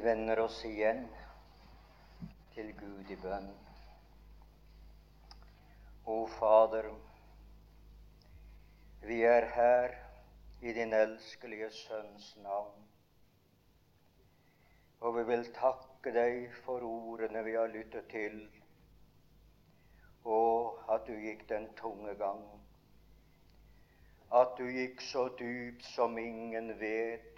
Vi vender oss igjen til Gud i bønn. O Fader, vi er her i din elskelige Sønns navn. Og vi vil takke deg for ordene vi har lyttet til, og at du gikk den tunge gang. At du gikk så dypt som ingen vet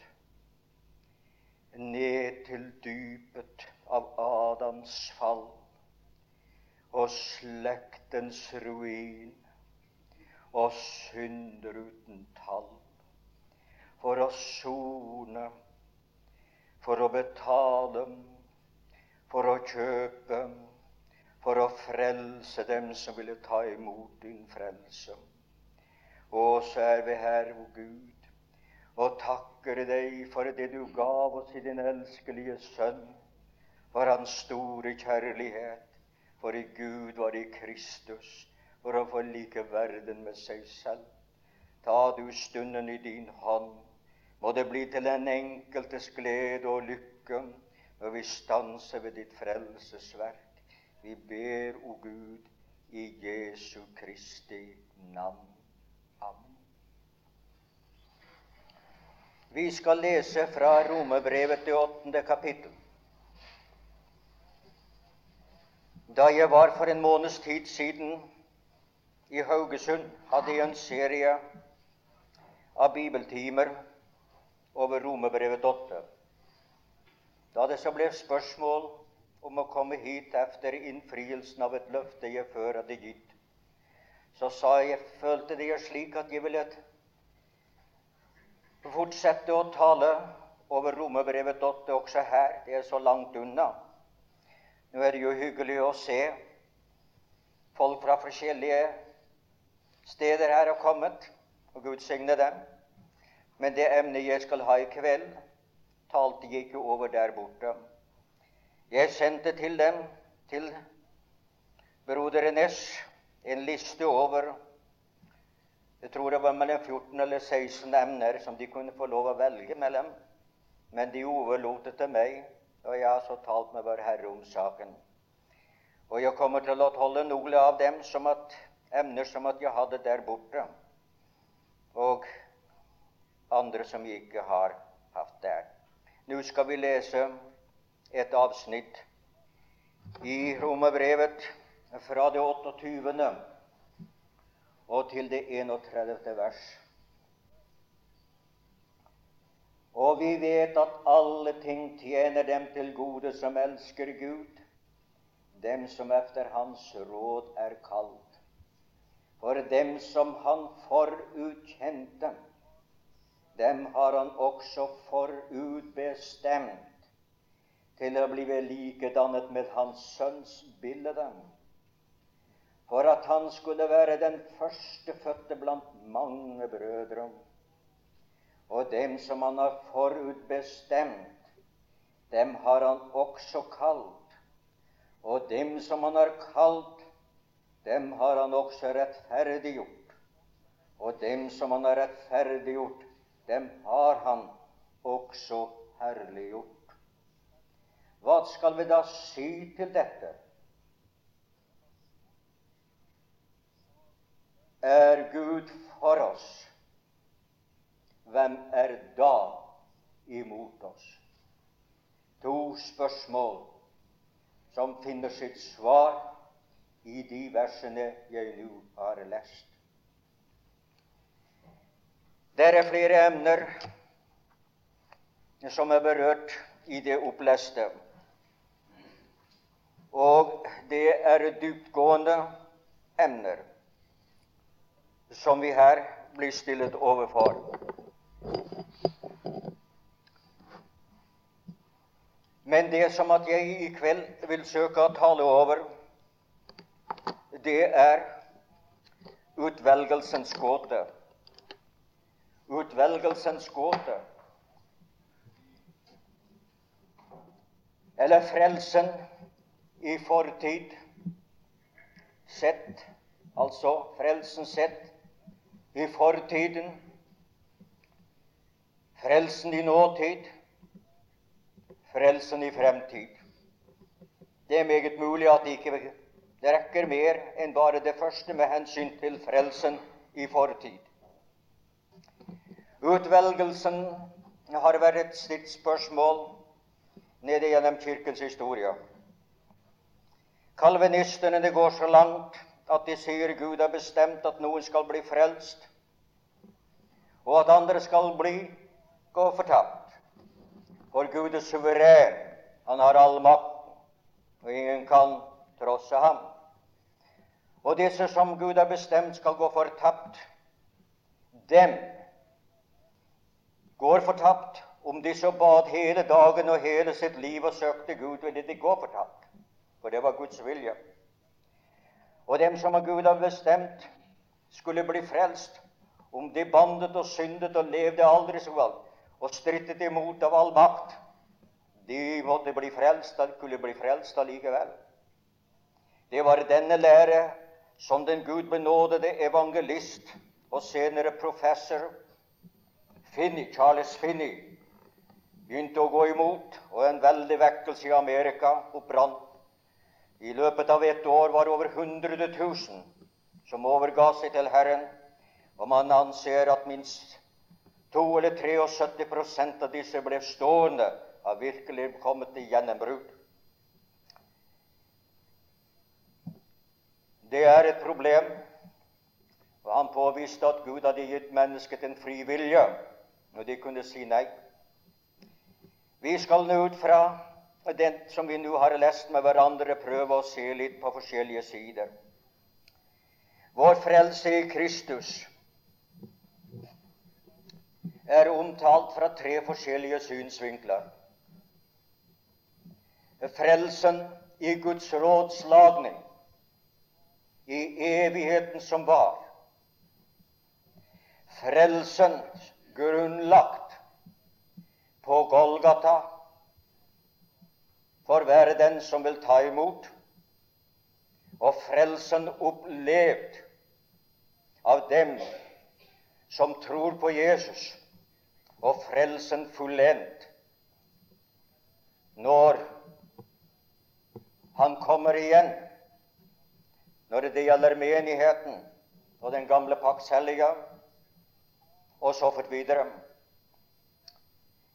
ned til dypet av Adams fall og slektens ruin og synder uten tall. For å sone, for å betale, for å kjøpe, for å frelse dem som ville ta imot din frelse. Og så er vi her, o Gud, og takker deg for det du gav oss i din elskelige Sønn, for hans store kjærlighet. For i Gud var i Kristus for å forlike verden med seg selv. Ta du stunden i din hånd. Må det bli til den enkeltes glede og lykke når vi stanser ved ditt frelsesverk. Vi ber, o Gud, i Jesu Kristi navn. Vi skal lese fra Romerbrevet det åttende kapittel. Da jeg var for en måneds tid siden i Haugesund, hadde jeg en serie av bibeltimer over Romerbrevet 8. Da det så ble spørsmål om å komme hit etter innfrielsen av et løfte jeg før hadde gitt, så sa jeg, følte det jeg slik at jeg ville fortsette å tale over Romerbrevet 8 også her. Det er så langt unna. Nå er det jo hyggelig å se folk fra forskjellige steder her har kommet, og Gud signe dem. Men det emnet jeg skal ha i kveld, talte jeg ikke over der borte. Jeg sendte til dem, til broder Ness, en liste over jeg tror det var mellom 14 eller 16 emner som de kunne få lov å velge mellom. Men de overlot det til meg, og jeg har så talt med Vår Herre om saken. Og jeg kommer til å holde noen av dem som at emner som at jeg hadde der borte, og andre som jeg ikke har hatt der. Nå skal vi lese et avsnitt i Romerbrevet fra det 28 og til det 31. vers. Og vi vet at alle ting tjener dem til gode som elsker Gud, dem som efter Hans råd er kalt. For dem som Han forutkjente, dem har Han også forutbestemt til å bli likedannet med Hans Sønns bilde for at han skulle være den førstefødte blant mange brødre. Og dem som han har forutbestemt, dem har han også kalt. Og dem som han har kalt, dem har han også rettferdiggjort. Og dem som han har rettferdiggjort, dem har han også herliggjort. Hva skal vi da si til dette? Er Gud for oss, hvem er da imot oss? To spørsmål som finner sitt svar i de versene jeg nå har lest. Det er flere emner som er berørt i det oppleste. Og det er dyptgående emner som vi her blir stillet overfor. Men det som at jeg i kveld vil søke å tale over, det er utvelgelsens gåte. Utvelgelsens gåte. Eller frelsen i fortid sett, altså frelsen sett i fortiden, frelsen i nåtid, frelsen i fremtid. Det er meget mulig at det ikke rekker mer enn bare det første med hensyn til frelsen i fortid. Utvelgelsen har vært et stridsspørsmål nede gjennom kirkens historie. Kalvinistene går så langt at de sier Gud har bestemt at noen skal bli frelst, og at andre skal bli gå fortapt. For Gud er suveren. Han har all makten, og ingen kan trosse ham. Og disse som Gud har bestemt skal gå fortapt, dem går fortapt. Om de så bad hele dagen og hele sitt liv og søkte Gud, ville de gå fortapt. For det var Guds vilje. Og dem som Gud har bestemt skulle bli frelst, om de bandet og syndet og levde aldri så vel og strittet imot av all makt, de måtte bli frelst, de skulle bli frelst allikevel. Det var denne lære som den Gud benådede evangelist og senere professor Finney, Charles Finney begynte å gå imot, og en veldig vekkelse i Amerika opprant. I løpet av ett år var det over 100 000 som overga seg til Herren, og man anser at minst 2 eller 73 av disse ble stående, har virkelig kommet til gjennombrudd. Det er et problem. Og han påviste at Gud hadde gitt mennesket en fri vilje, når de kunne si nei. Vi skal nå ut fra den som vi nå har lest med hverandre, prøve å se litt på forskjellige sider. Vår frelse i Kristus er omtalt fra tre forskjellige synsvinkler. Frelsen i Guds rådslagning, i evigheten som var. Frelsen grunnlagt på Golgata for være den som vil ta imot, og frelsen opplevd av dem som tror på Jesus, og frelsen fullendt. Når han kommer igjen, når det gjelder menigheten og den gamle pakts hellige, og så fort videre.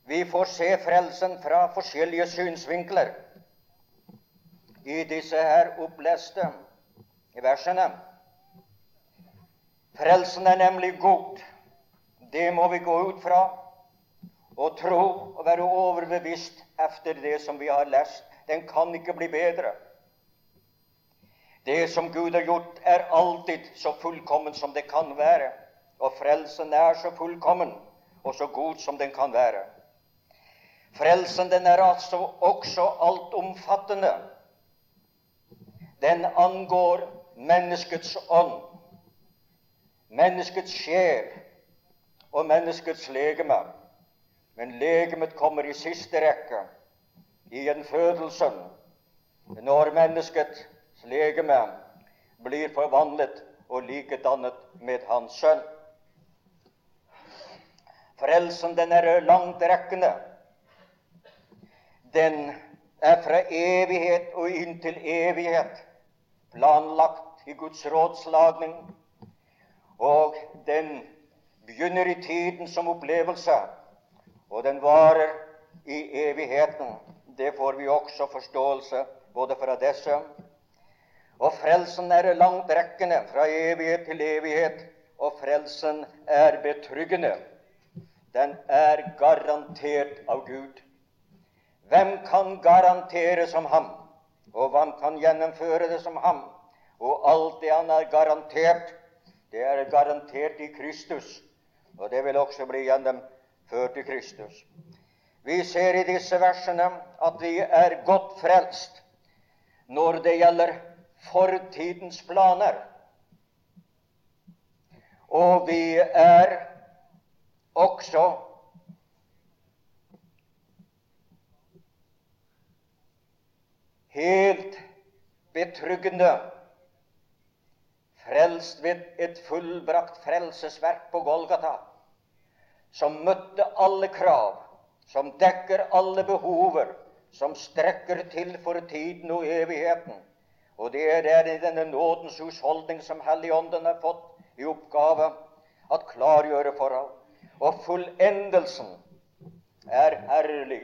Vi får se frelsen fra forskjellige synsvinkler i disse her oppleste versene. Frelsen er nemlig god. Det må vi gå ut fra og tro og være overbevist etter det som vi har lest. Den kan ikke bli bedre. Det som Gud har gjort, er alltid så fullkommen som det kan være. Og frelsen er så fullkommen og så god som den kan være. Frelsen den er altså også altomfattende. Den angår menneskets ånd, menneskets sjel og menneskets legeme. Men legemet kommer i siste rekke, i en fødelse, når menneskets legeme blir forvandlet og likedannet med Hans Sønn. Frelsen den er langtrekkende. Den er fra evighet og inntil evighet planlagt i Guds rådslagning. Og den begynner i tiden som opplevelse, og den varer i evigheten. Det får vi også forståelse både fra disse. Og frelsen er langtrekkende fra evighet til evighet, og frelsen er betryggende. Den er garantert av Gud. Hvem kan garantere som ham? Og vant kan gjennomføre det som ham? Og alt det han er garantert, det er garantert i Kristus. Og det vil også bli gjennomført i Kristus. Vi ser i disse versene at vi er godt frelst når det gjelder fortidens planer. Og vi er også helt betryggende, frelst ved et fullbrakt frelsesverk på Golgata, som møtte alle krav, som dekker alle behover, som strekker til for tiden og evigheten. Og det er der i denne nådens husholdning som Helligånden har fått i oppgave at klargjøre forhold. Og fullendelsen er herlig.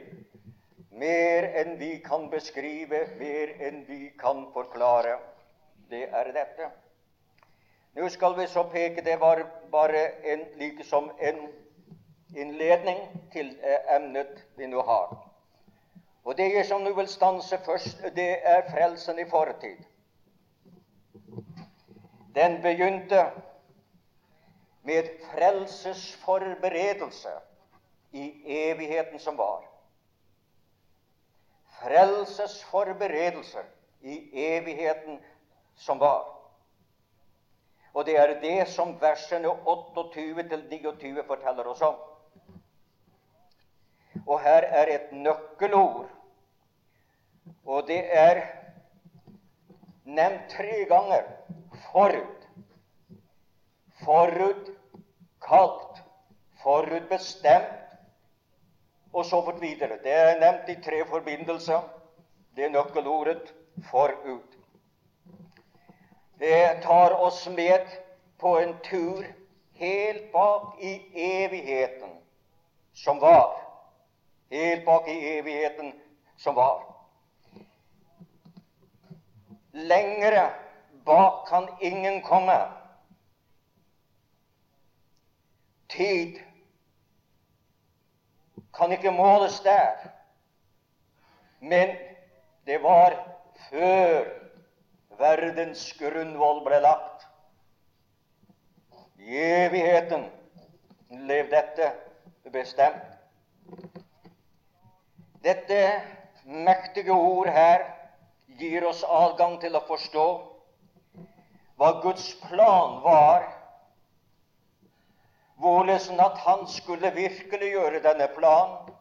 Mer enn vi kan beskrive, mer enn vi kan forklare. Det er dette. Nå skal vi så peke Det var bare en, likesom en innledning til eh, emnet vi nå har. Og det jeg som nå vil stanse først, det er frelsen i fortid. Den begynte med frelsesforberedelse i evigheten som var. Frelsesforberedelse i evigheten som var. Og det er det som versene 28-29 forteller oss om. Og her er et nøkkelord, og det er nevnt tre ganger forut. Forut kalt, forutbestemt, og så fort videre. Det er nevnt i tre forbindelser, det er nøkkelordet forut. Det tar oss med på en tur helt bak i evigheten som var. Helt bak i evigheten som var. Lengre bak kan ingen komme. Tid kan ikke måles der. Men det var før verdens grunnvoll ble lagt. I evigheten lev dette bestemt. Dette mektige ord her gir oss adgang til å forstå hva Guds plan var, hvorledes at han skulle virkelig gjøre denne planen,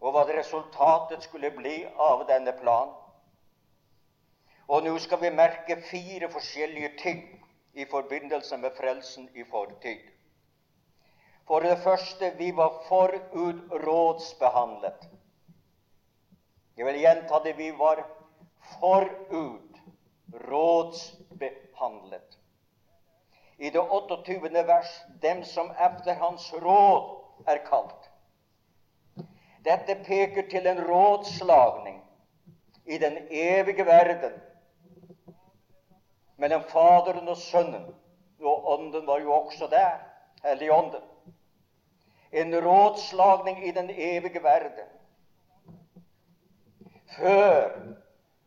og hva resultatet skulle bli av denne planen. Og nå skal vi merke fire forskjellige ting i forbindelse med frelsen i fortid. For det første vi var forutrådsbehandlet. Jeg vil gjenta det vi var forutrådsbehandlet. I det 28. vers dem som efter hans råd er kalt. Dette peker til en rådslagning i den evige verden mellom Faderen og Sønnen. Og Ånden var jo også der, Helligånden. En rådslagning i den evige verden. Før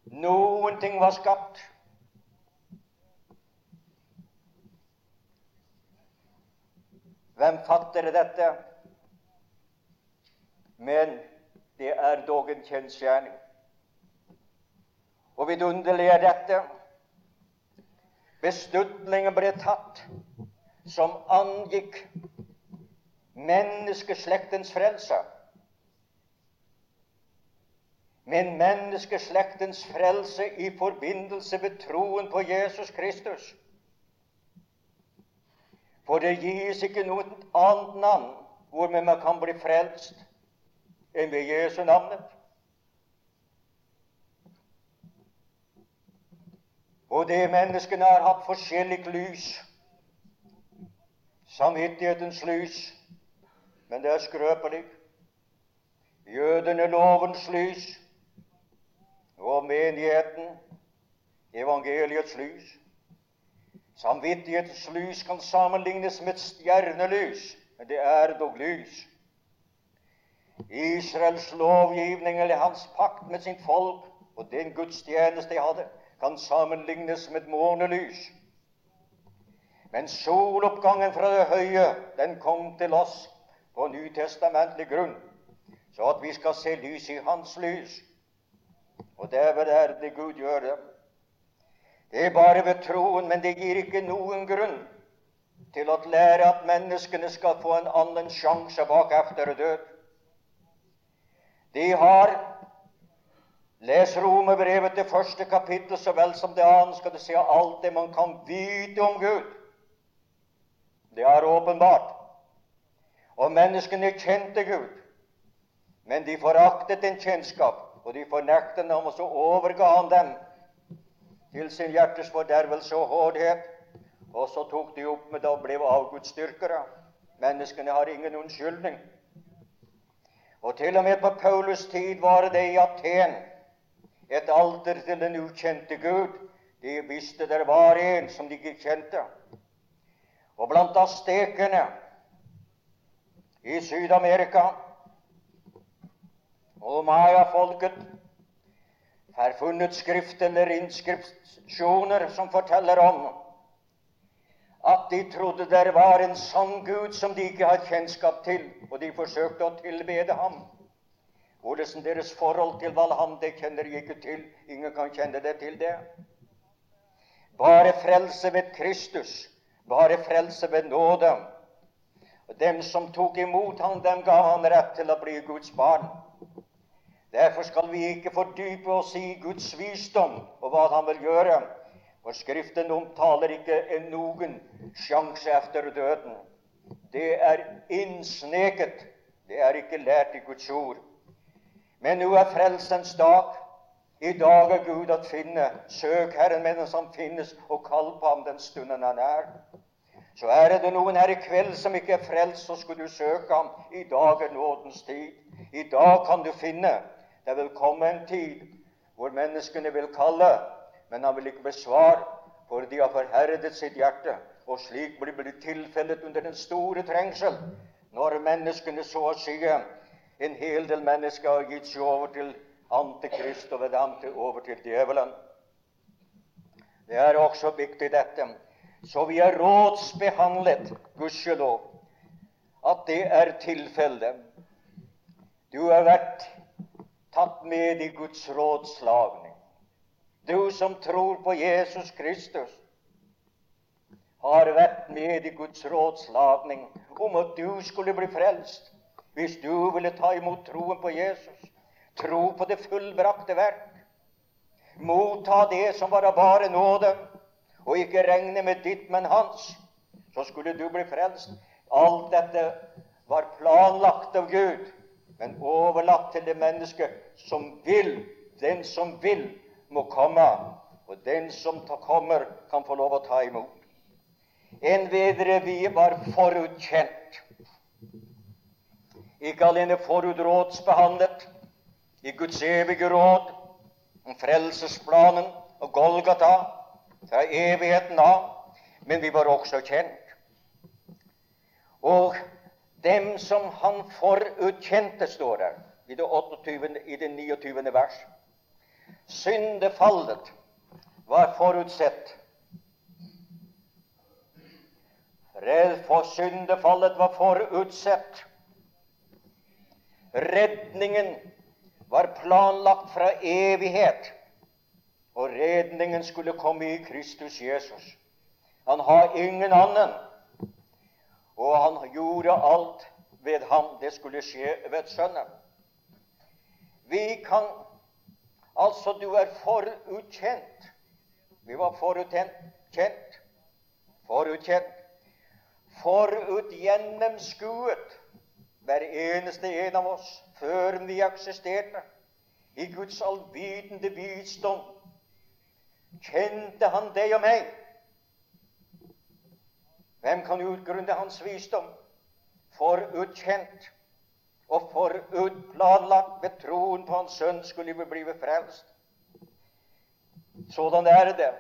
noen ting var skapt. Hvem fatter dette? Men det er dog en kjensgjerning. Og vidunderlig er dette beslutningen ble tatt som angikk menneskeslektens frelse. Men menneskeslektens frelse i forbindelse med troen på Jesus Kristus. For det gis ikke noe annet navn hvormed man kan bli frelst enn ved Jesu navnet. Og det menneskene har hatt forskjellig lys. Samvittighetens lys, men det er skrøpelig. Jødene lovens lys, og menigheten evangeliets lys. Samvittighetens lys kan sammenlignes med et stjernelys, men det er dog lys. Israels lovgivning eller hans pakt med sin folk og den gudstjeneste de hadde, kan sammenlignes med månelys. Men soloppgangen fra det høye, den kom til oss på nytestamentlig grunn, så at vi skal se lys i Hans lys. Og derved er det Gud gjør det. Det er bare ved troen, men det gir ikke noen grunn til å lære at menneskene skal få en annen sjanse bak efter død. De har Les Romerbrevet til første kapittel så vel som det annet, skal du se alt det man kan vite om Gud. Det er åpenbart. Og menneskene kjente Gud. Men de foraktet den kjennskap, og de fornektet ham, og så overga han dem til sin hjertes fordervelse og hårdhet. Og så tok de opp med det og ble avgudsdyrkere. Menneskene har ingen unnskyldning. Og til og med på Paulus' tid var det i Aten et alter til den ukjente Gud. De visste det var en som de ikke kjente. Og blant astekene i Syd-Amerika og mayafolket har funnet skrift eller inskripsjoner som forteller om at de trodde det var en sann Gud som de ikke hadde kjennskap til, og de forsøkte å tilbede ham. Hvordan deres forhold til Valham, det kjenner de ikke til. Ingen kan kjenne det til det. Bare frelse ved Kristus, bare frelse ved nåde. Dem som tok imot ham, dem ga han rett til å bli Guds barn. Derfor skal vi ikke fordype oss i Guds visdom og hva Han vil gjøre. For Skriften omtaler ikke en noen sjanse etter døden. Det er innsneket. Det er ikke lært i Guds ord. Men nå er frelsens dag. I dag er Gud å finne. Søk Herren mens Han finnes, og kall på ham den stunden Han er. Så er det noen her i kveld som ikke er frelst, så skulle du søke ham. I dag er nådens tid. I dag kan du finne det vil komme en tid hvor menneskene vil kalle, men han vil ikke besvare, for de har forherdet sitt hjerte. Og slik blir det tilfellet under den store trengsel, når menneskene så å si en hel del mennesker har gitt seg over til Antikrist og ved ham over til djevelen. Det er også viktig, dette. Så vi er rådsbehandlet, gudskjelov, at det er tilfellet. Du har vært tatt med i Guds rådslagning. Du som tror på Jesus Kristus, har vært med i Guds rådslagning om at du skulle bli frelst hvis du ville ta imot troen på Jesus, tro på det fullbrakte verk, motta det som var av bare nåde, og ikke regne med ditt, men hans, så skulle du bli frelst. Alt dette var planlagt av Gud men overlatt til det mennesket som vil. Den som vil, må komme, og den som kommer, kan få lov å ta imot. En vi var forutkjent. Ikke alene forutrådsbehandlet i Guds evige råd om frelsesplanen og Golgata fra evigheten av, men vi var også kjent. Og dem som han forutkjente, står der i det, 28, i det 29. vers. Syndefallet var forutsett. For syndefallet var forutsett. Redningen var planlagt fra evighet, og redningen skulle komme i Kristus Jesus. Han har ingen annen og han gjorde alt ved ham. Det skulle skje ved Sønnen. Vi kan Altså, du er forutkjent. Vi var forutkjent. Forutkjent. Forutgjennomskuet, hver eneste en av oss, før vi eksisterte. I Guds allvitende visdom kjente Han deg og meg hvem kan utgrunne hans visdom? Forutkjent og forutplanlagt ved troen på Hans Sønn skulle vi bli frelst. Sådan er det.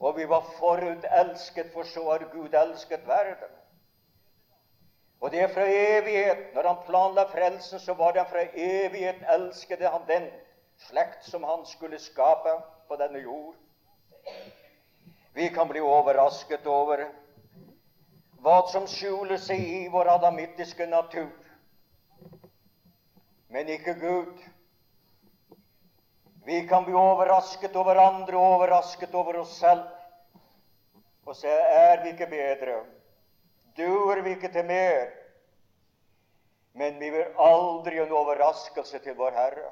Og vi var forutelsket, for så har Gud elsket verden. Og det er fra evighet. Når han planla frelsen, så var det fra evighet elskede han den slekt som han skulle skape på denne jord. Vi kan bli overrasket over hva som skjuler seg i vår adamittiske natur. Men ikke Gud. Vi kan bli overrasket over andre, overrasket over oss selv. Og så er vi ikke bedre. Duer vi ikke til mer? Men vi blir aldri en overraskelse til vår Herre.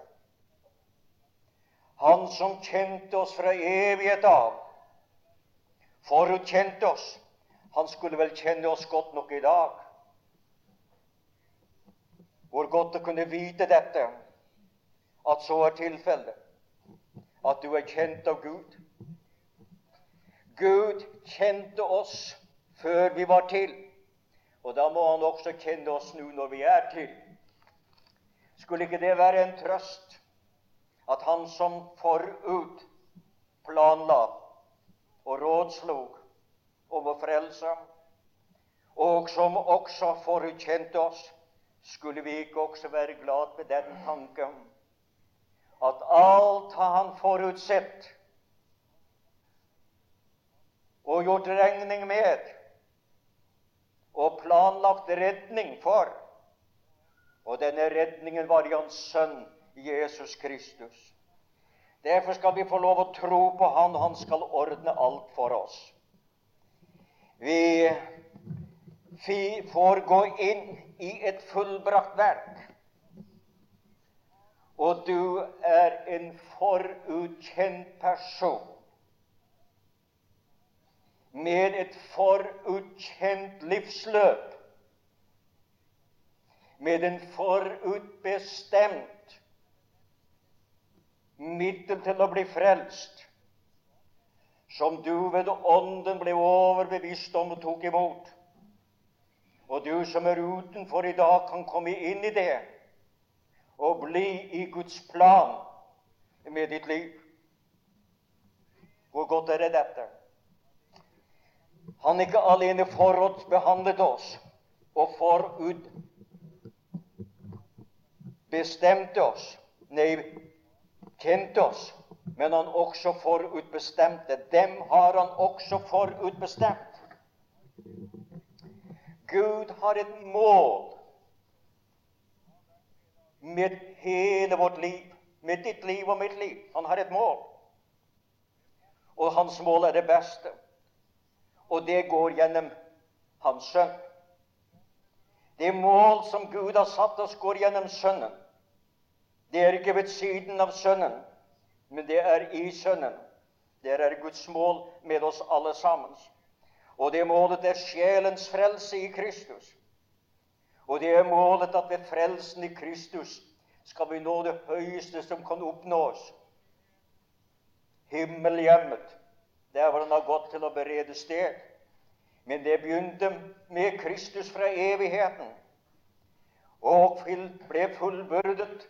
Han som kjente oss fra evighet av, forutkjente oss han skulle vel kjenne oss godt nok i dag. Hvor godt å kunne vite dette, at så er tilfellet. At du er kjent av Gud. Gud kjente oss før vi var til, og da må Han også kjenne oss nå når vi er til. Skulle ikke det være en trøst at Han som forut planla og rådslog om å frelse, og som også forutkjente oss, skulle vi ikke også være glad med den tanken at alt har Han forutsett og gjort regning med og planlagt redning for. Og denne redningen var i Hans Sønn Jesus Kristus. Derfor skal vi få lov å tro på Han, og Han skal ordne alt for oss. Vi får gå inn i et fullbrakt verk. Og du er en forutkjent person. Med et forutkjent livsløp, med en forutbestemt middel til å bli frelst, som du ved Ånden ble overbevist om og tok imot. Og du som er utenfor i dag, kan komme inn i det og bli i Guds plan med ditt liv. Hvor godt er det dette? Han ikke alene forhåndsbehandlet oss og forutbestemte oss, nei, kjente oss, men han også forutbestemte. Dem har han også forutbestemt. Gud har et mål med hele vårt liv, med ditt liv og mitt liv. Han har et mål, og hans mål er det beste. Og det går gjennom Hans Sønn. Det mål som Gud har satt oss, går gjennom Sønnen. Det er ikke ved siden av Sønnen, men det er i Sønnen. Det er Guds mål med oss alle sammen. Og det målet er sjelens frelse i Kristus. Og det er målet at ved frelsen i Kristus skal vi nå det høyeste som kan oppnås. Himmelhjemmet, der hvor han har gått til å berede sted. Men det begynte med Kristus fra evigheten og ble fullbyrdet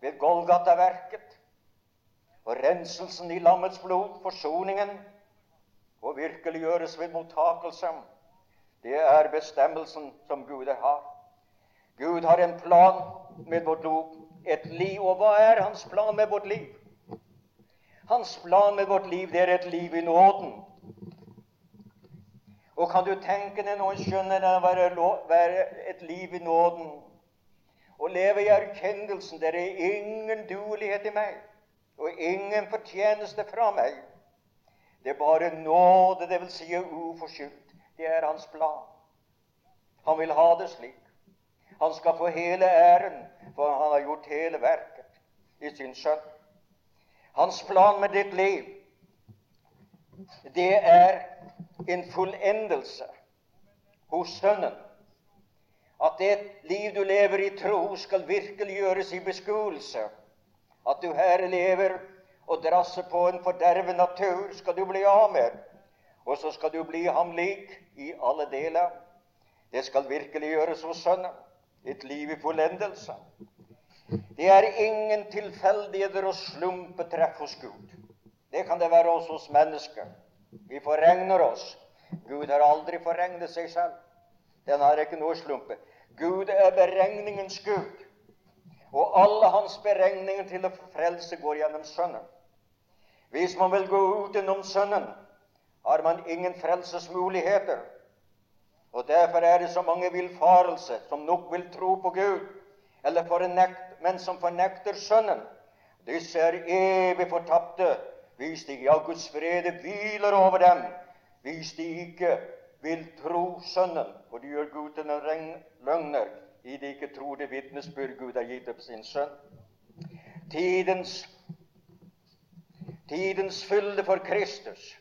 ved Golgata-verket og renselsen i lammets blod, forsoningen og virkeliggjøres ved mottakelse. Det er bestemmelsen som Gud har. Gud har en plan med vårt liv, et liv. Og hva er hans plan med vårt liv? Hans plan med vårt liv, det er et liv i nåden. Og kan du tenke deg noen skjønner det være, være et liv i nåden? Å leve i erkjennelsen det er ingen duelighet i meg og ingen fortjeneste fra meg. Det er bare nåde, det vil Si uforskyldt. Det er hans plan. Han vil ha det slik. Han skal få hele æren, for han har gjort hele verket i sin sønn. Hans plan med ditt liv, det er en fullendelse hos Sønnen. At det liv du lever i tro, skal virkelig gjøres i beskuelse. At du her lever og drasser på en fordervet natur skal du bli av med, og så skal du bli ham lik i alle deler. Det skal virkelig gjøres hos Sønnen, et liv i fullendelse. Det er ingen tilfeldigheter og slumpetreff hos Gud. Det kan det være også hos mennesker. Vi forregner oss. Gud har aldri forregnet seg selv. Den har ikke noe slumpe. Gud er beregningens Gud. Og alle hans beregninger til å frelse går gjennom Sønnen. Hvis man vil gå utenom Sønnen, har man ingen frelsesmuligheter. Og Derfor er det så mange villfarelser som nok vil tro på Gud, eller fornekt, men som fornekter Sønnen. Disse er evig fortapte hvis de ja, Guds frede hviler over dem, hvis de ikke vil tro Sønnen. for de gjør Gud til en løgner i de ikke tror det vitnesbyrd Gud har gitt opp sin sønn. Tidens Tidens fylde for Kristus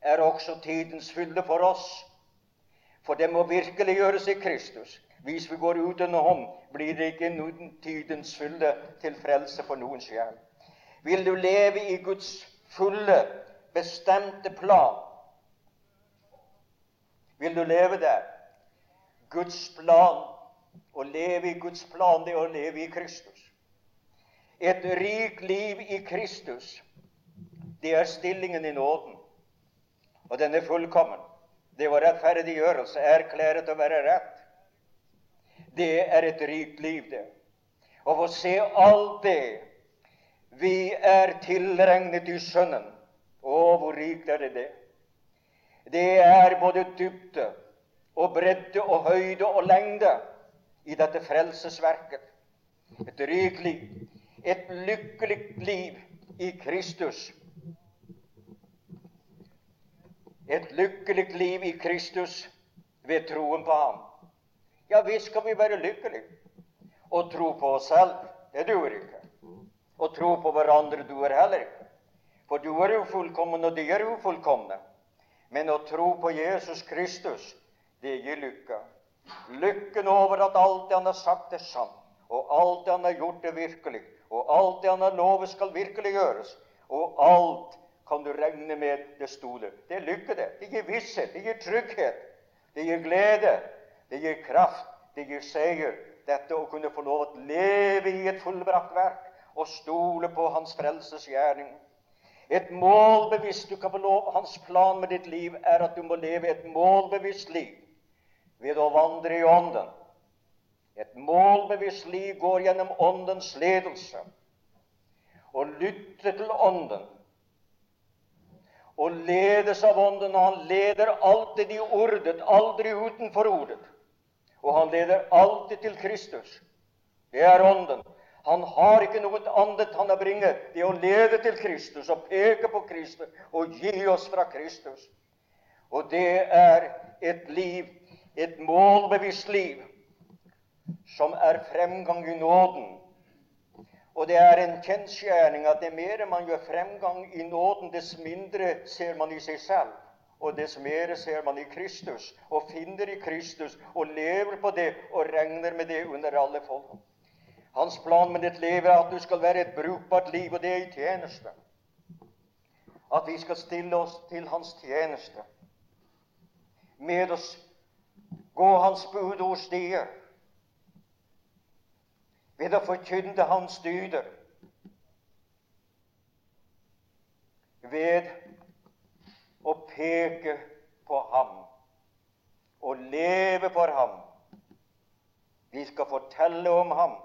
er også tidens fylde for oss. For det må virkelig gjøres i Kristus. Hvis vi går utenom, blir det ikke noen tidens fylde til frelse for noen sjel. Vil du leve i Guds fulle, bestemte plan? Vil du leve der? Guds plan. Å leve i Guds plan, det er å leve i Kristus. Et rikt liv i Kristus, det er stillingen i nåden. Og den er fullkommen. Det var rettferdiggjørelse, erklæret å være rett. Det er et rikt liv, det. Å få se alt det vi er tilregnet i Sønnen. Å, hvor rikt er det det? Det er både dybde og bredde og høyde og lengde i dette frelsesverket. Et rikt liv, et lykkelig liv i Kristus. Et lykkelig liv i Kristus ved troen på Ham. Ja visst skal vi være lykkelige Å tro på oss selv. Det duer ikke. Å tro på hverandre duer heller ikke. For du er ufullkommen, og de er ufullkomne. Men å tro på Jesus Kristus, det gir lykke. Lykken over at alt det han har sagt, er sant, og alt det han har gjort, er virkelig, og alt det han har lovet, skal virkelig gjøres, og alt kan du regne med det store. Det er lykke, det. Det gir visshet, det gir trygghet, det gir glede, det gir kraft, det gir seier. Dette å kunne få lov å leve i et fullbrakt verk og stole på Hans frelsesgjerning. Et målbevisst du kan få lov, Hans plan med ditt liv er at du må leve et målbevisst liv ved å vandre i Ånden. Et målbevisst liv går gjennom Åndens ledelse. Og lytte til Ånden. Og ledes av Ånden. Og han leder alltid i ordet, aldri utenfor ordet. Og han leder alltid til Kristus. Det er Ånden. Han har ikke noe annet han har bringe. Det å lede til Kristus og peke på Kristus og gi oss fra Kristus. Og det er et liv, et målbevisst liv, som er fremgang i nåden. Og det er en kjensgjerning at det mer man gjør fremgang i nåden, dess mindre ser man i seg selv. Og dess mer ser man i Kristus, og finner i Kristus, og lever på det, og regner med det under alle forhold. Hans plan med ditt liv er at du skal være et brukbart liv, og det er i tjeneste. At vi skal stille oss til Hans tjeneste. Med oss gå Hans bud og stier. Ved å forkynne Hans dyder. Ved å peke på ham og leve for ham. Vi skal fortelle om ham.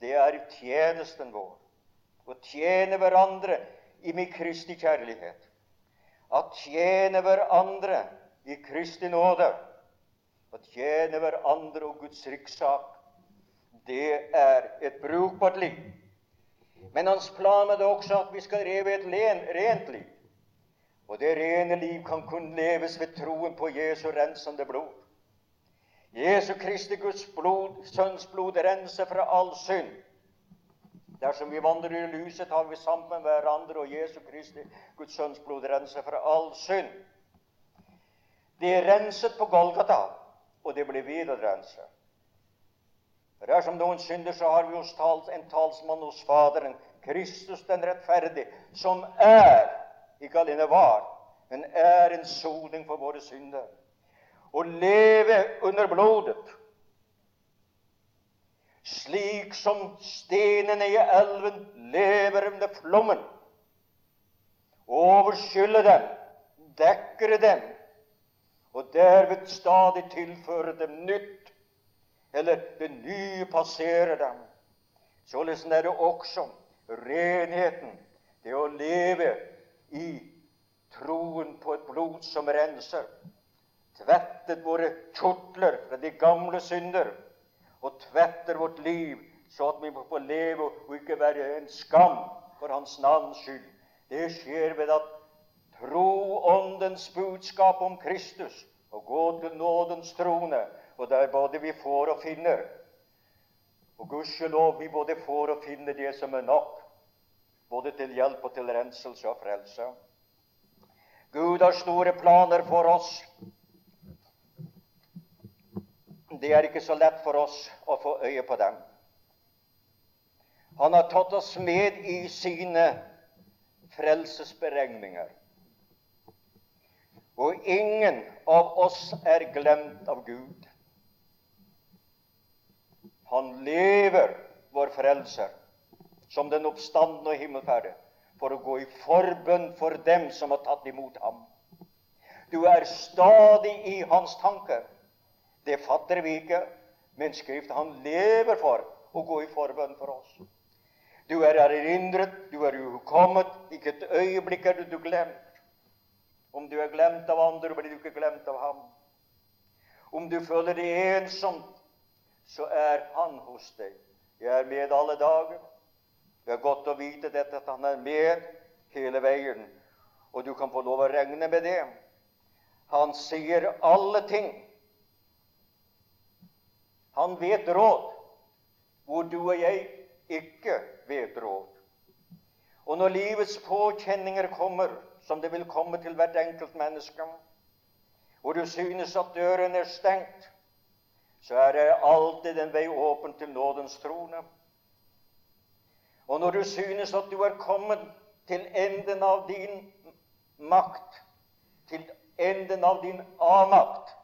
Det er tjenesten vår. Å tjene hverandre i min Kristi kjærlighet. Å tjene hverandre i Kristi nåde. Å tjene hverandre og Guds rikssak. Det er et brukbart liv. Men hans plan er det også at vi skal leve et rent liv. Og det rene liv kan kun leves ved troen på Jesu rensende blod. Jesu Kristi Guds blod, Sønns blod, renser fra all synd. Dersom vi vandrer i lyset, har vi sammen med hverandre, og Jesu Kristi Guds Sønns blod renser fra all synd. Det er renset på Golgata, og det blir videre For Dersom noen synder, så har vi hos tals, en talsmann hos Faderen, Kristus den rettferdige, som er ikke alene var, men er en soning for våre synder. Å leve under blodet, slik som stenene i elven lever under flommen. Overskylle dem, dekker dem, og derved stadig tilføre dem nytt, eller det nye passerer dem. Således er det også renheten, det å leve i troen på et blod som renser. Tvettet våre kjortler fra de gamle synder og tvetter vårt liv, så at vi må få leve og ikke være en skam for Hans navns skyld. Det skjer ved at tro Åndens budskap om Kristus og gå til nådens trone, og der både vi får og finner. Og gudskjelov, vi både får og finner det som er nok både til hjelp og til renselse og frelse. Gud har store planer for oss. det er ikke så lett for oss å få øye på dem. Han har tatt oss med i sine frelsesberegninger. Og ingen av oss er glemt av Gud. Han lever, vår frelser, som den oppstandende og himmelferde, for å gå i forbønn for dem som har tatt imot ham. Du er stadig i hans tanker. Det fatter vi ikke, men Skriften han lever for å gå i forbønn for oss. Du er erindret, du er ukommet, ikke et øyeblikk er du glemt. Om du er glemt av andre, blir du ikke glemt av ham. Om du føler deg ensomt, så er han hos deg. Jeg er med alle dager. Det er godt å vite dette, at han er med hele veien, og du kan få lov å regne med det. Han sier alle ting. Han vet råd hvor du og jeg ikke vet råd. Og når livets påkjenninger kommer, som det vil komme til hvert enkelt menneske, hvor du synes at døren er stengt, så er det alltid en vei åpen til nådens trone. Og når du synes at du er kommet til enden av din makt, til enden av din avmakt,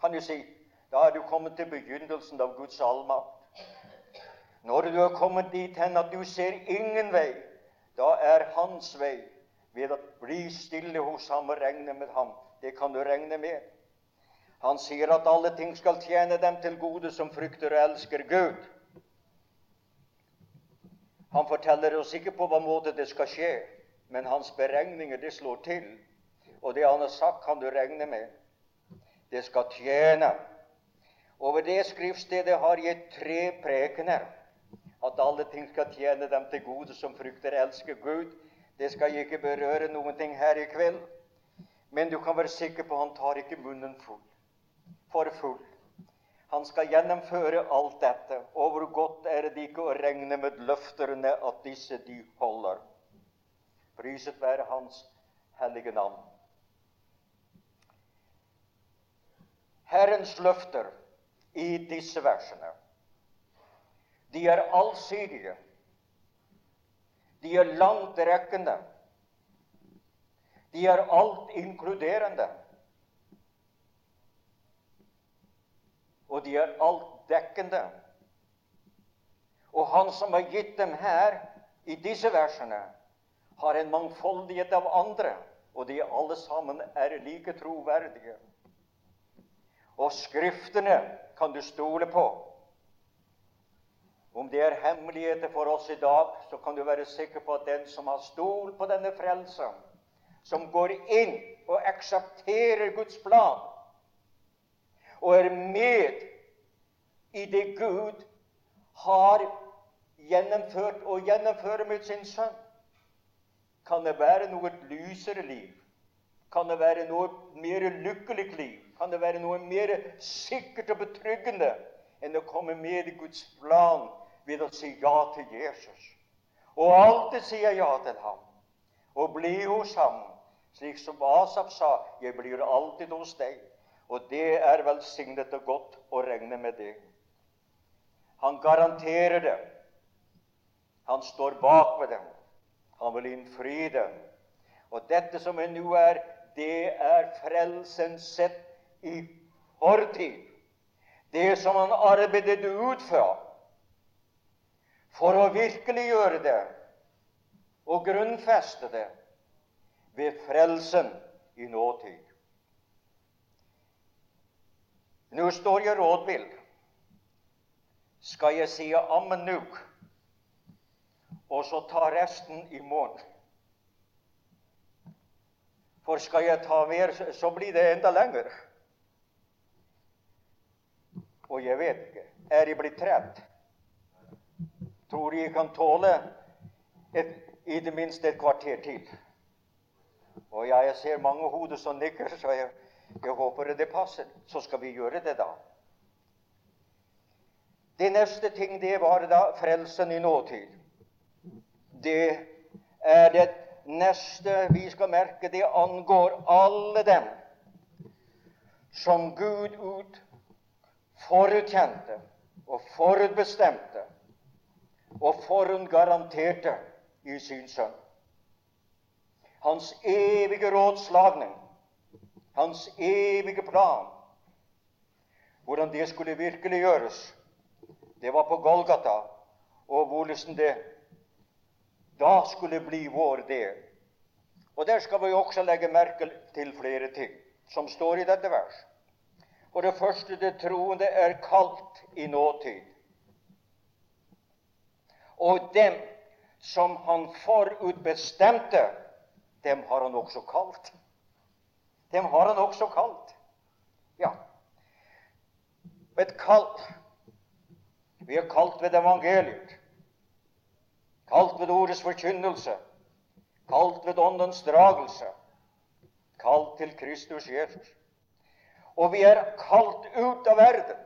kan du si, da er du kommet til begynnelsen av Guds allmakt. Når du er kommet dit hen at du ser ingen vei, da er hans vei ved å bli stille hos ham og regne med ham. Det kan du regne med. Han sier at alle ting skal tjene dem til gode som frykter og elsker Gud. Han forteller oss ikke på hva måte det skal skje, men hans beregninger det slår til. Og det han har sagt, kan du regne med. Det skal tjene. Over det skriftstedet har jeg tre prekener at alle ting skal tjene dem til gode som frykter og elsker Gud. Det skal jeg ikke berøre noen ting her i kveld. Men du kan være sikker på han tar ikke munnen full. For full. Han skal gjennomføre alt dette. Og hvor godt er det ikke å regne med løfterne at disse de holder. Priset være Hans hellige navn. Herrens løfter i disse versene de er allsidige. De er langtrekkende. De er altinkluderende. Og de er altdekkende. Og Han som har gitt dem her, i disse versene, har en mangfoldighet av andre, og de alle sammen er like troverdige. Og Skriftene kan du stole på. Om det er hemmeligheter for oss i dag, så kan du være sikker på at den som har stol på denne frelsen, som går inn og aksepterer Guds plan, og er med i det Gud har gjennomført og gjennomfører med sin sønn, kan det være noe lysere liv? Kan det være noe mer lykkelig liv? Kan det være noe mer sikkert og betryggende enn å komme med i Guds plan ved å si ja til Jesus. Og alltid sier ja til ham. Og bli hos ham. Slik som Asaf sa, 'Jeg blir alltid hos deg'. Og det er velsignet og godt å regne med det. Han garanterer det. Han står bak ved dem. Han vil innfri dem. Og dette som er nå er, det er frelsen sett i fortid. Det som han arbeidet ut fra for å virkeliggjøre det og grunnfeste det ved frelsen i nåtid. Nå står jeg rådvill. Skal jeg si ammen nå, og så ta resten i morgen? For skal jeg ta mer, så blir det enda lenger. Og jeg vet ikke. Er jeg blitt trett? Tror jeg kan tåle et, i det minste et kvarter til. Og ja, jeg ser mange hoder som nikker, så jeg, jeg håper det passer. Så skal vi gjøre det, da. Det neste ting, det var da frelsen i nåtid. Det er det neste vi skal merke. Det angår alle dem som Gud ut forutkjente og forutbestemte og forhåndgaranterte i sin sønn. Hans evige rådslagning, hans evige plan, hvordan det skulle virkeliggjøres, det var på Golgata, og hvordan det da skulle bli vår del. Og Der skal vi også legge merke til flere ting som står i dette vers. For det første, det troende er kalt i nåtid. Og dem som han forutbestemte, dem har han også kalt. Dem har han også kalt. Ja, et kall. Vi er kalt ved evangeliet, kalt ved ordets forkynnelse, kalt ved åndens dragelse, kalt til Kristus Jesus. Og vi er kalt ut av verden.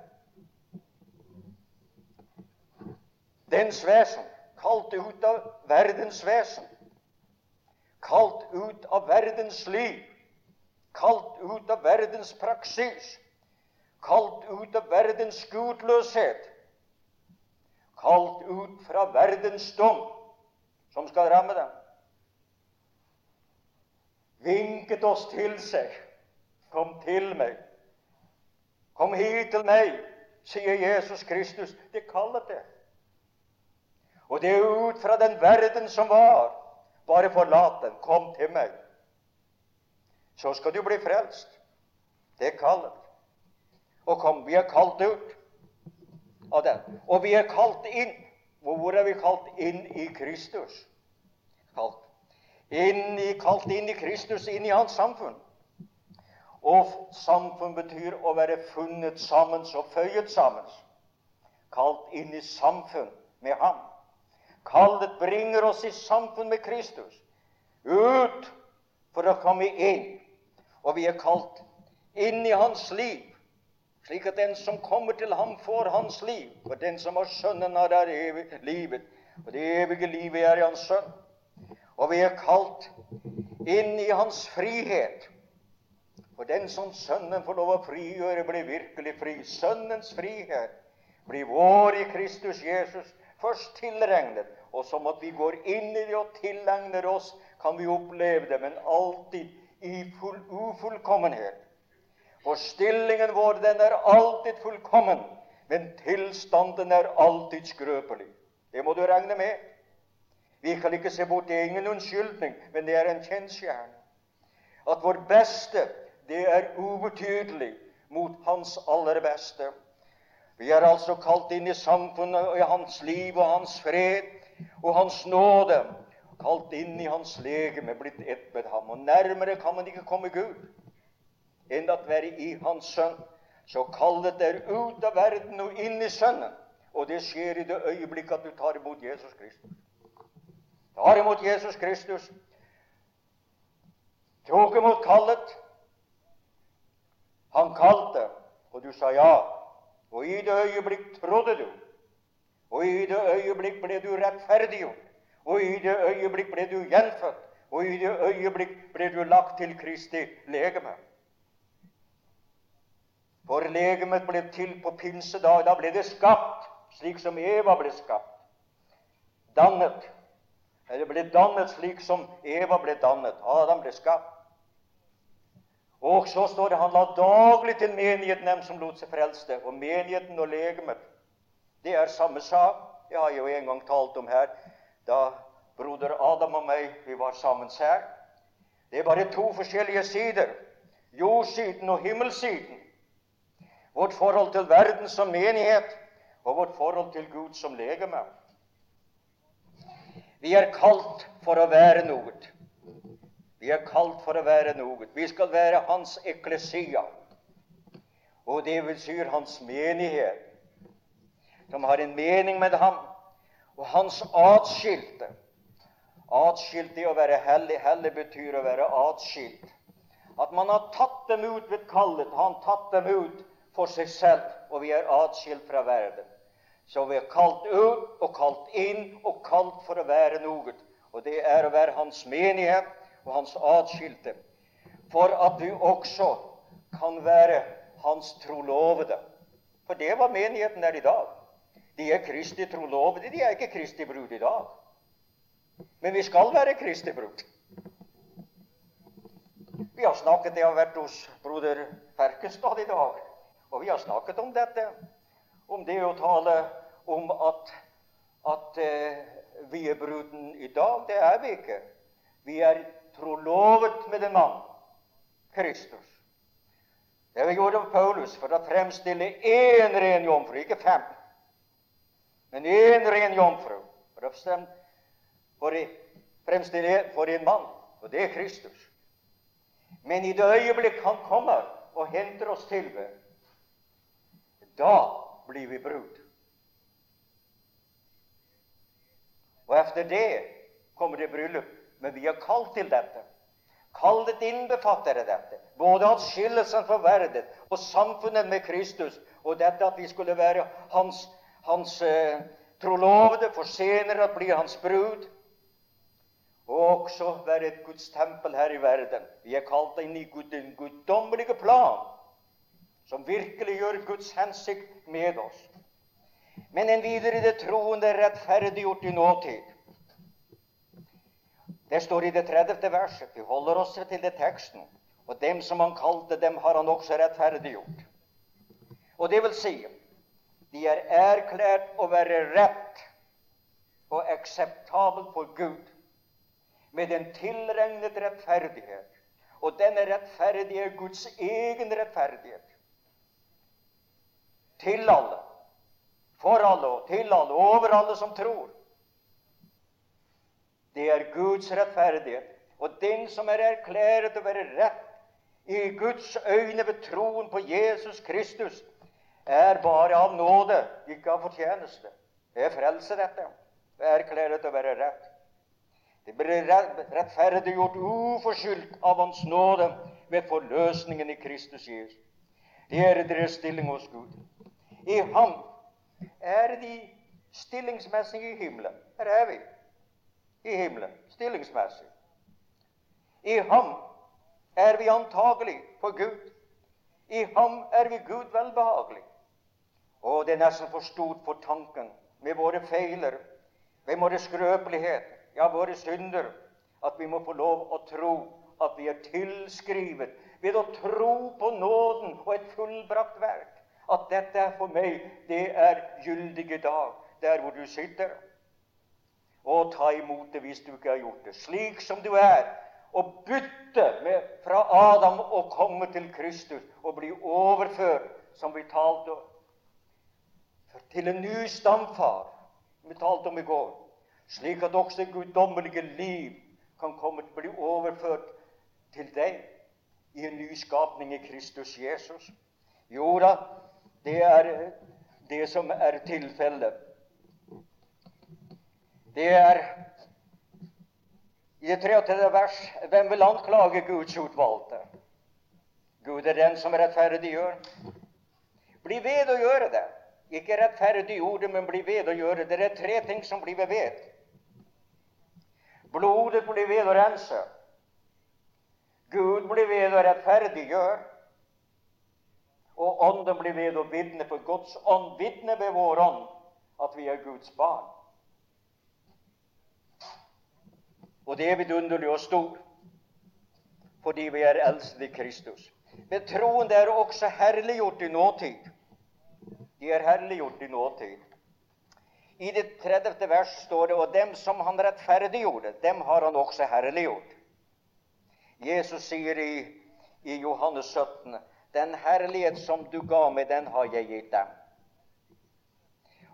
Dens vesen. Kalt ut av verdens vesen. Kalt ut av verdens liv. Kalt ut av verdens praksis. Kalt ut av verdens gudløshet. Kalt ut fra verdens dom, som skal ramme dem vinket oss til seg. Kom til meg. Kom hit til meg, sier Jesus Kristus. Det kaller det. Og det er ut fra den verden som var. Bare forlat den. Kom til meg. Så skal du bli frelst. Det er kallet. Og kom, vi er kalt ut av den. Og vi er kalt inn. Hvor er vi kalt inn i Kristus? Kalt inn i, kalt inn i Kristus, inn i hans samfunn. Og samfunn betyr å være funnet sammen og føyet sammen. Kalt inn i samfunn med ham. Kallet bringer oss i samfunn med Kristus. Ut for å komme inn. Og vi er kalt inn i hans liv, slik at den som kommer til ham, får hans liv. Og den som har Sønnen, har det evige livet. Og det evige livet er i Hans Sønn. Og vi er kalt inn i Hans frihet. For den som Sønnen får lov å frigjøre, blir virkelig fri. Sønnens frihet blir vår i Kristus Jesus først tilregnet. Og som at vi går inn i det og tilegner oss, kan vi oppleve det, men alltid i full ufullkommenhet. For stillingen vår, den er alltid fullkommen, men tilstanden er alltid skrøpelig. Det må du regne med. Vi kan ikke se bort, det er ingen unnskyldning, men det er en kjensgjerning. At vår beste, det er ubetydelig mot Hans aller beste. Vi er altså kalt inn i samfunnet og i Hans liv og Hans fred og Hans nåde. Kalt inn i Hans legeme, blitt ett med Ham. Og nærmere kan man ikke komme Gud enn at være i Hans Sønn. Så kallet er ut av verden og inn i Sønnen. Og det skjer i det øyeblikk at du tar imot Jesus Kristus tar imot Jesus Kristus, tok imot kallet. Han kalte, og du sa ja. Og i det øyeblikk trodde du. Og i det øyeblikk ble du rettferdiggjort. Og i det øyeblikk ble du gjenfødt. Og i det øyeblikk ble du lagt til Kristi legeme. For legemet ble til på pinsedag. Da ble det skapt, slik som Eva ble skapt. Dannet eller ble dannet slik som Eva ble dannet. Adam ble skapt. Og så står det han la daglig til menigheten dem som lot seg frelste. Og menigheten og legemet, det er samme sak. Det har jeg jo en gang talt om her da broder Adam og meg vi var sammen her. Det er bare to forskjellige sider. Jordsiden og himmelsiden. Vårt forhold til verden som menighet og vårt forhold til Gud som legeme. Vi er kalt for å være noe. Vi er kalt for å være noe. Vi skal være Hans eklesia. Og det si Hans menighet, som har en mening med ham. Og Hans atskilte. Atskilt det å være hellig. Hellig betyr å være atskilt. At man har tatt dem ut ved kallet. Han tatt dem ut for seg selv, og vi er atskilt fra verden. Så vi er kalt ut og kalt inn og kalt for å være noe. Og det er å være Hans menighet og Hans atskilte. For at du også kan være Hans trolovede. For det var menigheten der i dag. De er Kristi trolovede. De er ikke Kristi brud i dag. Men vi skal være Kristi brud. Vi har snakket, det har vært hos broder Ferkenstad i dag, og vi har snakket om dette. Om det å tale om at, at uh, vi er bruden i dag. Det er vi ikke. Vi er trolovet med en mann, Kristus. Det vi gjorde med Paulus for å fremstille én ren jomfru, ikke fem, men én ren jomfru. For å fremstille for en mann, og det er Kristus. Men i det øyeblikk Han kommer og henter oss til ved, da blir vi brud. Og etter det kommer det bryllup. Men vi er kalt til dette. Kallet innbefatter dette. Både atskillelsen for verden og samfunnet med Kristus, og dette at vi skulle være hans, hans eh, trolovede, for senere å bli hans brud og også være et Guds tempel her i verden. Vi er kalt inn i den guddommelige plan, som virkelig gjør Guds hensikt med oss. Men en videre i det troende er rettferdiggjort i nåtid. Det står i det 30. verset. Vi holder oss til det teksten. Og dem som han kalte, dem har han også rettferdiggjort. Og det vil si, de er erklært å være rett og akseptabel for Gud med en tilregnet rettferdighet. Og denne rettferdige er Guds egen rettferdighet. Til alle, for alle og til alle, over alle som tror. Det er Guds rettferdighet. Og den som er erklæret å være rett i Guds øyne ved troen på Jesus Kristus, er bare av nåde, ikke av fortjeneste. Det er frelse, dette. Det er erklæret å være rett. Det blir rettferdiggjort uforskyldt av Hans nåde ved forløsningen i Kristus Jesus. Det er deres stilling hos Gud. I Ham er de stillingsmessige i himmelen. Her er vi i himmelen stillingsmessig. I Ham er vi antagelig for Gud. I Ham er vi Gud velbehagelig. Og det er nesten for stort for tanken med våre feiler, med våre skrøpeligheter ja, våre synder, at vi må få lov å tro at vi er tilskrevet ved å tro på nåden og et fullbrakt verk. At dette er for meg, det er gyldige dag, der hvor du sitter. Og ta imot det hvis du ikke har gjort det, slik som du er. Og bytte med, fra Adam og komme til Kristus og bli overført, som vi talte om, til en ny stamfar, vi talte om i går slik at også guddommelige liv kan komme til å bli overført til deg i en ny skapning i Kristus Jesus. Jo da, det er det som er tilfellet. Det er i det 33. vers Hvem vil anklage Guds utvalgte? Gud er den som rettferdiggjør. Bli ved å gjøre det. Ikke rettferdig ordet, men bli ved å gjøre det. Er tre ting som blir ved. Blodet blir ved å rense. Gud blir ved å rettferdiggjøre. Og Ånden blir ved å vitne, for Guds ånd vitner ved vår ånd at vi er Guds barn. Og det er vidunderlig og stor, fordi vi er eldste i Kristus. Men troen er også herliggjort i nåtid. De er herliggjort i nåtid. I det 30. vers står det og dem som han rettferdiggjorde, dem har han også herliggjort. Jesus sier i, i Johannes 17.: Den herlighet som du ga meg, den har jeg gitt dem.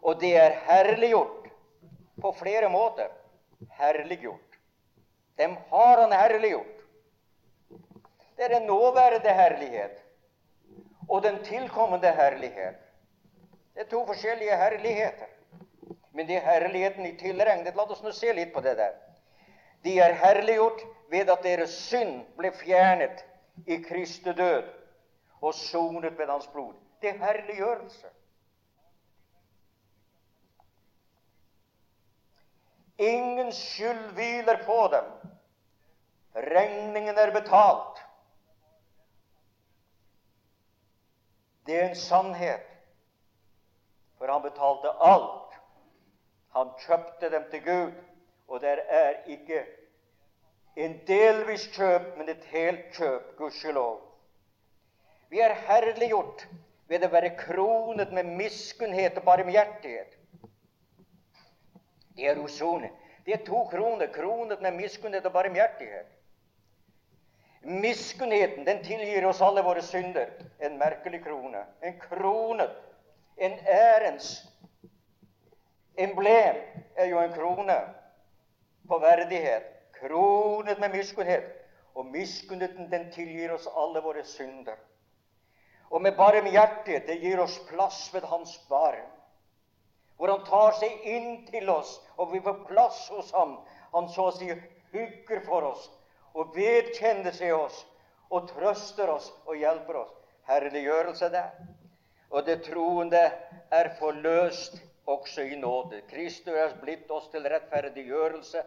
Og det er herliggjort på flere måter. Herliggjort. Dem har han herliggjort. Det er en nåværende herlighet og den tilkommende herlighet. Det er to forskjellige herligheter. Men det er herligheten i tilregnet. La oss nå se litt på det der. De er herliggjort ved at deres synd ble fjernet i Kristi død og sonet ved Hans blod. Det er herliggjørelse. Ingen skyld hviler på dem. Regningen er betalt. Det er en sannhet For han betalte alt. Han kjøpte dem til Gud. Og det er ikke en delvis kjøp, men et helt kjøp, gudskjelov. Vi er herliggjort ved å være kronet med miskunnhet og barmhjertighet. Det er osone. Det er to kroner, kronet med miskunnhet og barmhjertighet. Miskunnheten den tilgir oss alle våre synder. En merkelig krone. En kronet, en ærens emblem er jo en krone på verdighet. Kronet med miskunnhet. Og miskunnheten den tilgir oss alle våre synder. Og med barmhjertighet det gir oss plass ved Hans barm. Hvor Han tar seg inn til oss, og vi får plass hos Ham. Han så å si hugger for oss og vedkjenner seg oss og trøster oss og hjelper oss. Herliggjørelse der. Og det troende er forløst også i nåde. Kristus er blitt oss til rettferdiggjørelse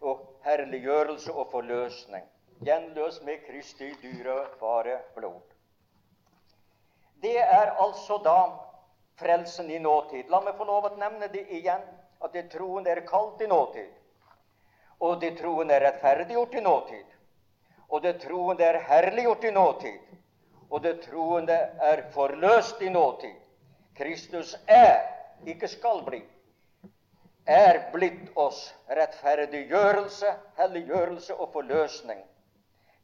og herliggjørelse og forløsning. Gjenløs med Kristi dyrebare blod. Det er altså da frelsen i nåtid. La meg få lov å nevne det igjen, at det troende er kalt i nåtid. Og det troende er rettferdiggjort i nåtid. Og det troende er herliggjort i nåtid. Og det troende er forløst i nåtid. Kristus er, ikke skal bli, er blitt oss rettferdiggjørelse, helliggjørelse og forløsning.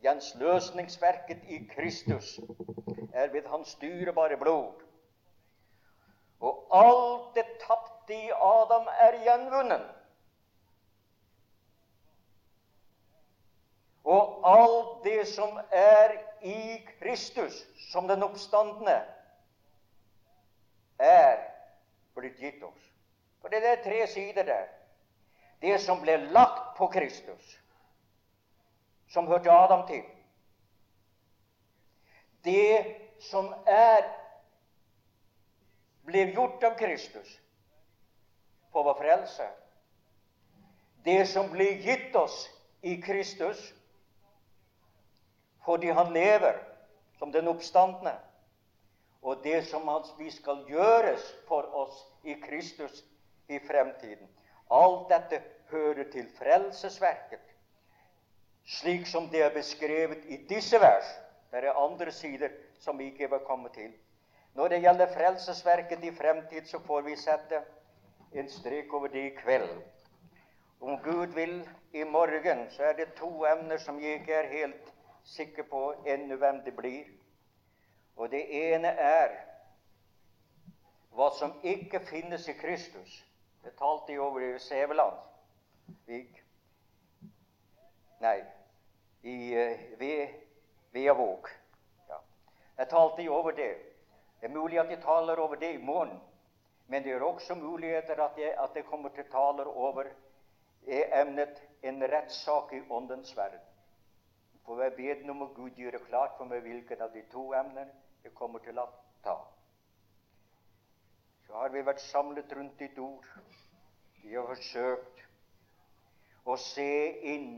Jens løsningsverket i Kristus er ved hans dyrebare blod. Og alt det tapte i Adam er gjenvunnet. Og alt det som er i Kristus, som den oppstandende, er blitt gitt oss. For det er tre sider der. Det som ble lagt på Kristus, som hørte Adam til. Det som er ble gjort av Kristus for vår frelse. Det som ble gitt oss i Kristus fordi han lever som den oppstandne. Og det som vi skal gjøres for oss i Kristus i fremtiden. Alt dette hører til frelsesverket, slik som det er beskrevet i disse vers. Det er andre sider som vi ikke vil komme til. Når det gjelder frelsesverket i fremtid, så får vi sette en strek over det i kveld. Om Gud vil i morgen, så er det to emner som jeg ikke er helt sikker på ennå hvem det blir. Og det ene er hva som ikke finnes i Kristus. Det talte jeg over i Sæveland. Nei, i uh, Veavåg. Ja. Jeg talte jeg over det. Det er mulig at jeg taler over det i morgen. Men det er også muligheter at jeg, at jeg kommer til taler over emnet en rettssak i åndens verden. For jeg ber om å Gud gjøre klart for meg hvilket av de to emnene jeg kommer til å ta. Så har vi vært samlet rundt ditt ord. Vi har forsøkt å se inn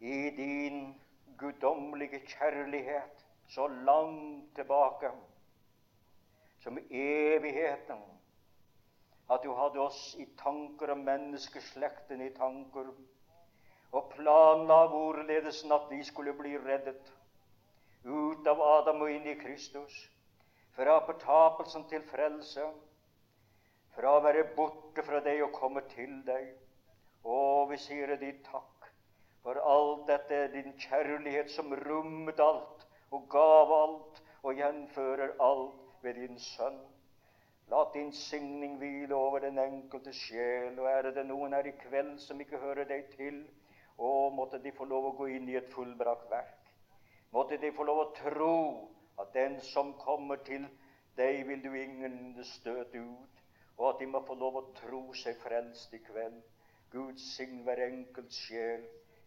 i din guddommelige kjærlighet så langt tilbake som evigheten. At du hadde oss i tanker og menneskeslekten i tanker og planla hvorledes at vi skulle bli reddet ut av Adam og inn i Kristus, fra fortapelsen til frelse, fra å være borte fra deg og komme til deg. Å, vi sier deg takk for alt dette, din kjærlighet som rommet alt og gav alt og gjenfører alt ved din Sønn. La din signing hvile over den enkelte sjel. Og er det noen her i kveld som ikke hører deg til, å, måtte de få lov å gå inn i et fullbrakt verk. Måtte de få lov å tro at den som kommer til deg, vil du ingen støte ut. Og at de må få lov å tro seg frelst i kveld. Gud sign hver enkelt sjel.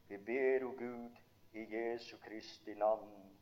Vi ber, o Gud, i Jesu Kristi navn.